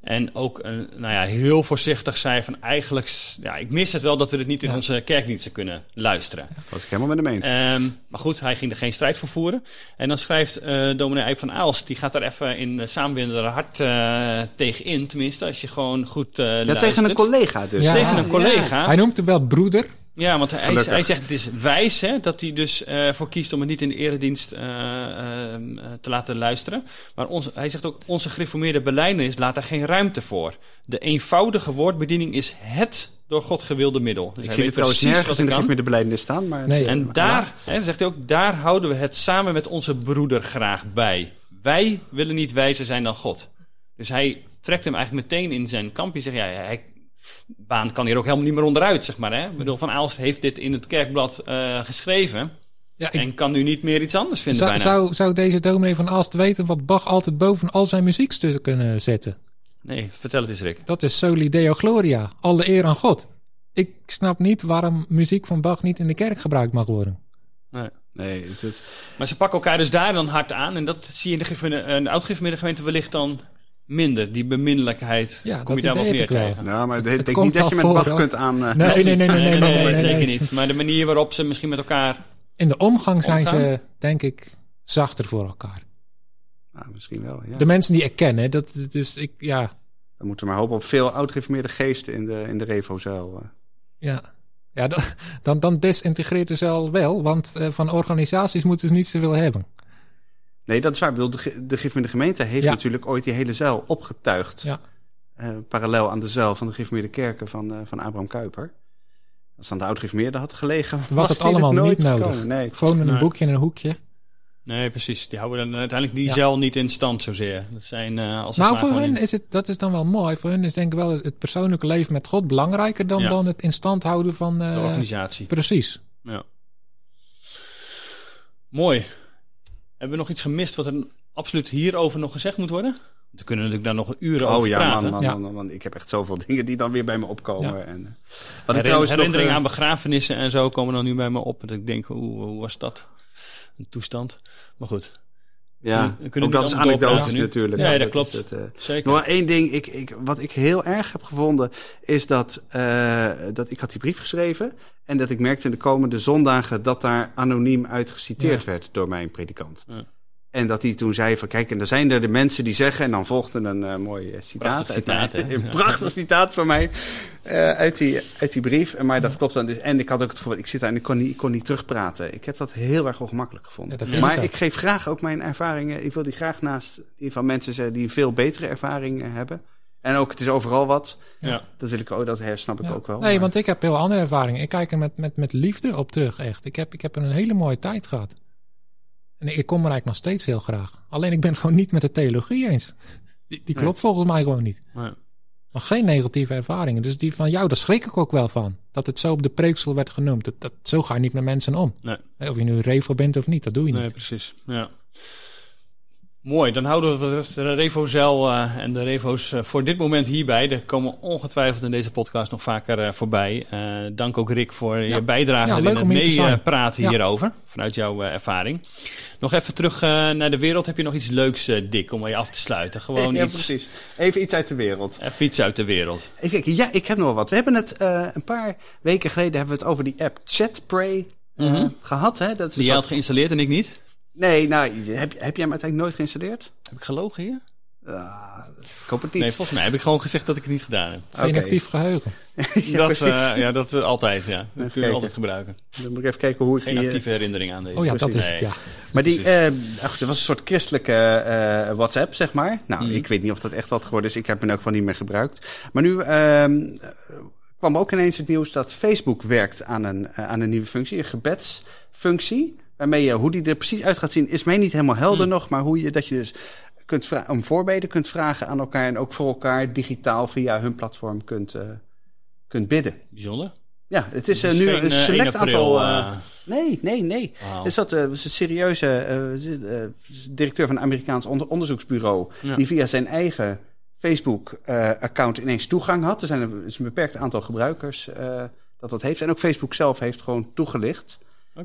En ook eh, nou ja, heel voorzichtig zei van eigenlijk, ja, ik mis het wel dat we dit niet in Ja. onze kerkdiensten kunnen luisteren. was ik helemaal met hem eens. Ehm, maar goed, hij ging er geen strijd voor voeren. En dan schrijft eh dominee Eip van Aalst, die gaat daar even in uh, samenwinder hard eh tegen in. Tenminste, als je gewoon goed eh ja, luistert. tegen een collega dus. Ja. Tegen een collega. Hij noemt hem wel broeder. Ja, want hij, Gelukkig. hij zegt het is wijs hè, dat hij dus eh, voor kiest om het niet in de eredienst eh, eh, eh, te laten luisteren. Maar ons, hij zegt ook, onze gereformeerde belijdenis laat daar geen ruimte voor. De eenvoudige woordbediening is het door God gewilde middel. Dus Ik hij zie het trouwens precies nergens in de gemeente beleidenis staan. Maar Nee. En maar- daar, hè, zegt hij ook, daar houden we het samen met onze broeder graag bij. Wij willen niet wijzer zijn dan God. Dus hij trekt hem eigenlijk meteen in zijn kamp. Je zegt, ja, hij, baan kan hier ook helemaal niet meer onderuit, zeg maar. Hè? Ik bedoel, Van Aalst heeft dit in het kerkblad eh, geschreven. Ja, ik, En kan nu niet meer iets anders vinden zou, bijna. zou, zou deze dominee van Aalst weten wat Bach altijd boven al zijn muziekstukken kunnen zetten? Nee, vertel het eens, Rick. Dat is Soli Deo Gloria, alle eer aan God. Ik snap niet waarom muziek van Bach niet in de kerk gebruikt mag worden. Nee. Nee, het, het- Maar ze pakken elkaar dus daar dan hard aan. En dat zie je in de, oud-gemeente gemeente wellicht dan minder. Die beminnelijkheid. Ja, kom je daar wat meer ik tegen. nou, maar Het- ik het denk komt niet dat je met Bach hoor. kunt aan... eh, Nee, nee, nee, nee, nee, nee, nee, nee, zeker nee. niet. Maar de manier waarop ze misschien met elkaar... In de omgang zijn Omgaan? ze, denk ik, zachter voor elkaar. nou, misschien wel, ja. De mensen die ik ken, hè, dat, is, ik, ja, We moeten maar hopen op veel oud-gereformeerde geesten in de, in de Revo-zuil. eh. ja. Ja, dan, dan, dan desintegreert de cel wel, want eh, van organisaties moeten ze niet zoveel hebben. Nee, dat is waar. Ik bedoel, de, de gemeente heeft Ja. natuurlijk ooit die hele zuil opgetuigd. Ja. eh, parallel aan de zuil van de Gereformeerde Kerken van, eh, van Abraham Kuyper. Als aan de oud-Gereformeerde had gelegen, Was het allemaal nooit niet nodig. gekomen. Nee. Gewoon een Nee. boekje in een hoekje. Nee, precies. Die houden dan uiteindelijk die Ja. zeil niet in stand zozeer. Dat zijn, eh, als het Nou, voor hun in- is het, dat is dan wel mooi. Voor hun is denk ik wel het, het persoonlijke leven met God belangrijker dan, Ja. dan het in stand houden van... eh, de organisatie. precies. Ja. Mooi. Hebben we nog iets gemist wat er absoluut hierover nog gezegd moet worden? We kunnen natuurlijk daar nog uren Oh over ja, praten. man, man, Ja. man, man. Ik heb echt zoveel dingen die dan weer bij me opkomen. Ja. En, uh, wat ik Herin- trouwens nog, herinneringen eh, aan begrafenissen en zo komen dan nu bij me op. Dat ik denk, hoe, hoe was dat? Een toestand. Maar goed, Ja, we kunnen ook dat is anekdotisch natuurlijk. Ja, dat klopt. het, eh. zeker. Nog wel één ding, ik, ik, wat ik heel erg heb gevonden, is dat, eh, dat ik had die brief geschreven. En dat ik merkte in de komende zondagen dat daar anoniem uit geciteerd werd door mijn predikant. Ja. En dat hij toen zei van kijk, en er zijn er de mensen die zeggen, en dan volgde een eh, mooi eh, citaat. Prachtig citaat, hè? een prachtig citaat van mij eh, uit, die, uit die brief. En Maar dat klopt dan dus. En ik had ook het gevoel, ik zit daar en ik kon niet, ik kon niet terugpraten. Ik heb dat heel erg ongemakkelijk gevonden. Ja, maar ik geef graag ook mijn ervaringen. Ik wil die graag naast die van mensen zeggen die een veel betere ervaring hebben. En ook, het is overal wat. ja. Dat wil ik ook, dat hersnap ik Ja. ook wel. Nee, Maar- want ik heb heel andere ervaringen. Ik kijk er met, met, met liefde op terug, echt. Ik heb, ik heb een hele mooie tijd gehad. En ik, kom er eigenlijk nog steeds heel graag. Alleen ik ben het gewoon niet met de theologie eens. Die, die klopt volgens mij gewoon niet. Maar geen negatieve ervaringen. Dus die van jou, daar schrik ik ook wel van. Dat het zo op de preeksel werd genoemd. Dat, dat, zo ga je niet met mensen om. Nee. Of je nu revo bent of niet, dat doe je Nee, niet. precies. Ja. Mooi, dan houden we de Revozel eh en de Revo's eh, voor dit moment hierbij. Er komen ongetwijfeld in deze podcast nog vaker eh, voorbij. Dank ook Rick voor je bijdrage Ja, in leuk het meepraten Ja. hierover. Vanuit jouw ervaring. Nog even terug naar de wereld. Heb je nog iets leuks, Dick, om mee af te sluiten? Gewoon ja, iets, precies. Even iets uit de wereld. even iets uit de wereld. Even kijken, ja, ik heb nog wel wat. We hebben het een paar weken geleden hebben we het over die app ChatPray Mhm. gehad. Hè? Dat is Die jij had geïnstalleerd en ik niet. Nee, nou, heb, heb jij hem uiteindelijk nooit geïnstalleerd? Heb ik gelogen hier? Ah, ik hoop het niet. Nee, volgens mij heb ik gewoon gezegd dat ik het niet gedaan heb. Geen actief geheugen. ja, dat, precies. eh, ja, dat eh, altijd, ja. Dat kun je kijken. altijd gebruiken. Dan moet ik even kijken hoe ik Geen die... eh, actieve herinnering aan deze. Oh ja, dat is het, ja. Maar die, eh ach, dat was een soort christelijke eh, WhatsApp, zeg maar. Nou, Mhm. ik weet niet of dat echt wat geworden is. Ik heb hem in elk geval niet meer gebruikt. Maar nu ehm, eh, kwam ook ineens het nieuws dat Facebook werkt aan een, aan een nieuwe functie, een gebedsfunctie. Waarmee je, hoe die er precies uit gaat zien, is mij niet helemaal helder Mhm. nog. Maar hoe je dat je dus kunt om voorbeden kunt vragen aan elkaar en ook voor elkaar digitaal via hun platform kunt, eh, kunt bidden. Bijzonder. Ja, het is eh, nu geen, een eh, 1 select aantal. nee, nee, nee. wauw. Dus dat was een serieuze directeur van een Amerikaans onder- onderzoeksbureau. Ja. Die via zijn eigen Facebook-account ineens toegang had. Er zijn een, is een beperkt aantal gebruikers dat dat heeft. En ook Facebook zelf heeft gewoon toegelicht.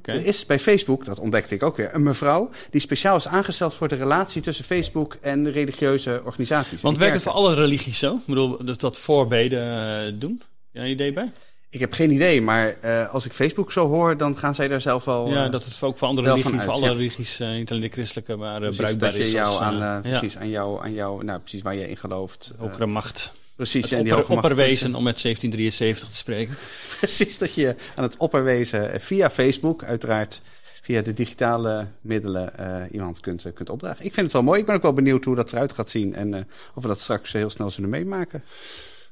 Er is bij Facebook, dat ontdekte ik ook weer, een mevrouw die speciaal is aangesteld voor de relatie tussen Facebook en religieuze organisaties. Want werkt het voor alle religies zo? Ik bedoel, dat dat voorbeden eh, doen? Heb een idee bij? Ik heb geen idee, maar eh, als ik Facebook zo hoor, dan gaan zij daar zelf wel. ja, eh, dat het ook voor andere religies, voor alle ja. religies, niet alleen de christelijke, maar precies, bruikbaar dat je is. jou als, aan, ja, precies, aan jou, aan jou, nou precies waar je in gelooft. hogere macht. Precies, Het en die opper, macht- opperwezen, om met 1773 te spreken. Precies, dat je aan het opperwezen via Facebook, uiteraard via de digitale middelen, eh, iemand kunt, eh, kunt opdragen. Ik vind het wel mooi. Ik ben ook wel benieuwd hoe dat eruit gaat zien en eh, of we dat straks heel snel zullen meemaken.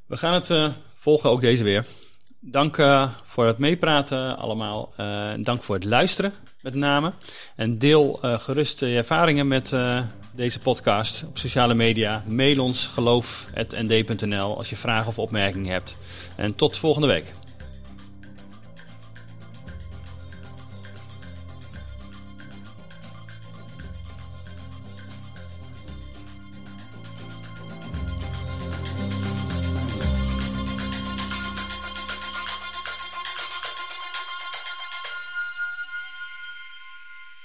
We gaan het volgen, ook deze weer. Dank eh, voor het meepraten allemaal. Eh, dank voor het luisteren, met name. En deel eh, gerust je ervaringen met deze podcast op sociale media. Mail ons geloof.nd.nl als je vragen of opmerkingen hebt. En tot volgende week.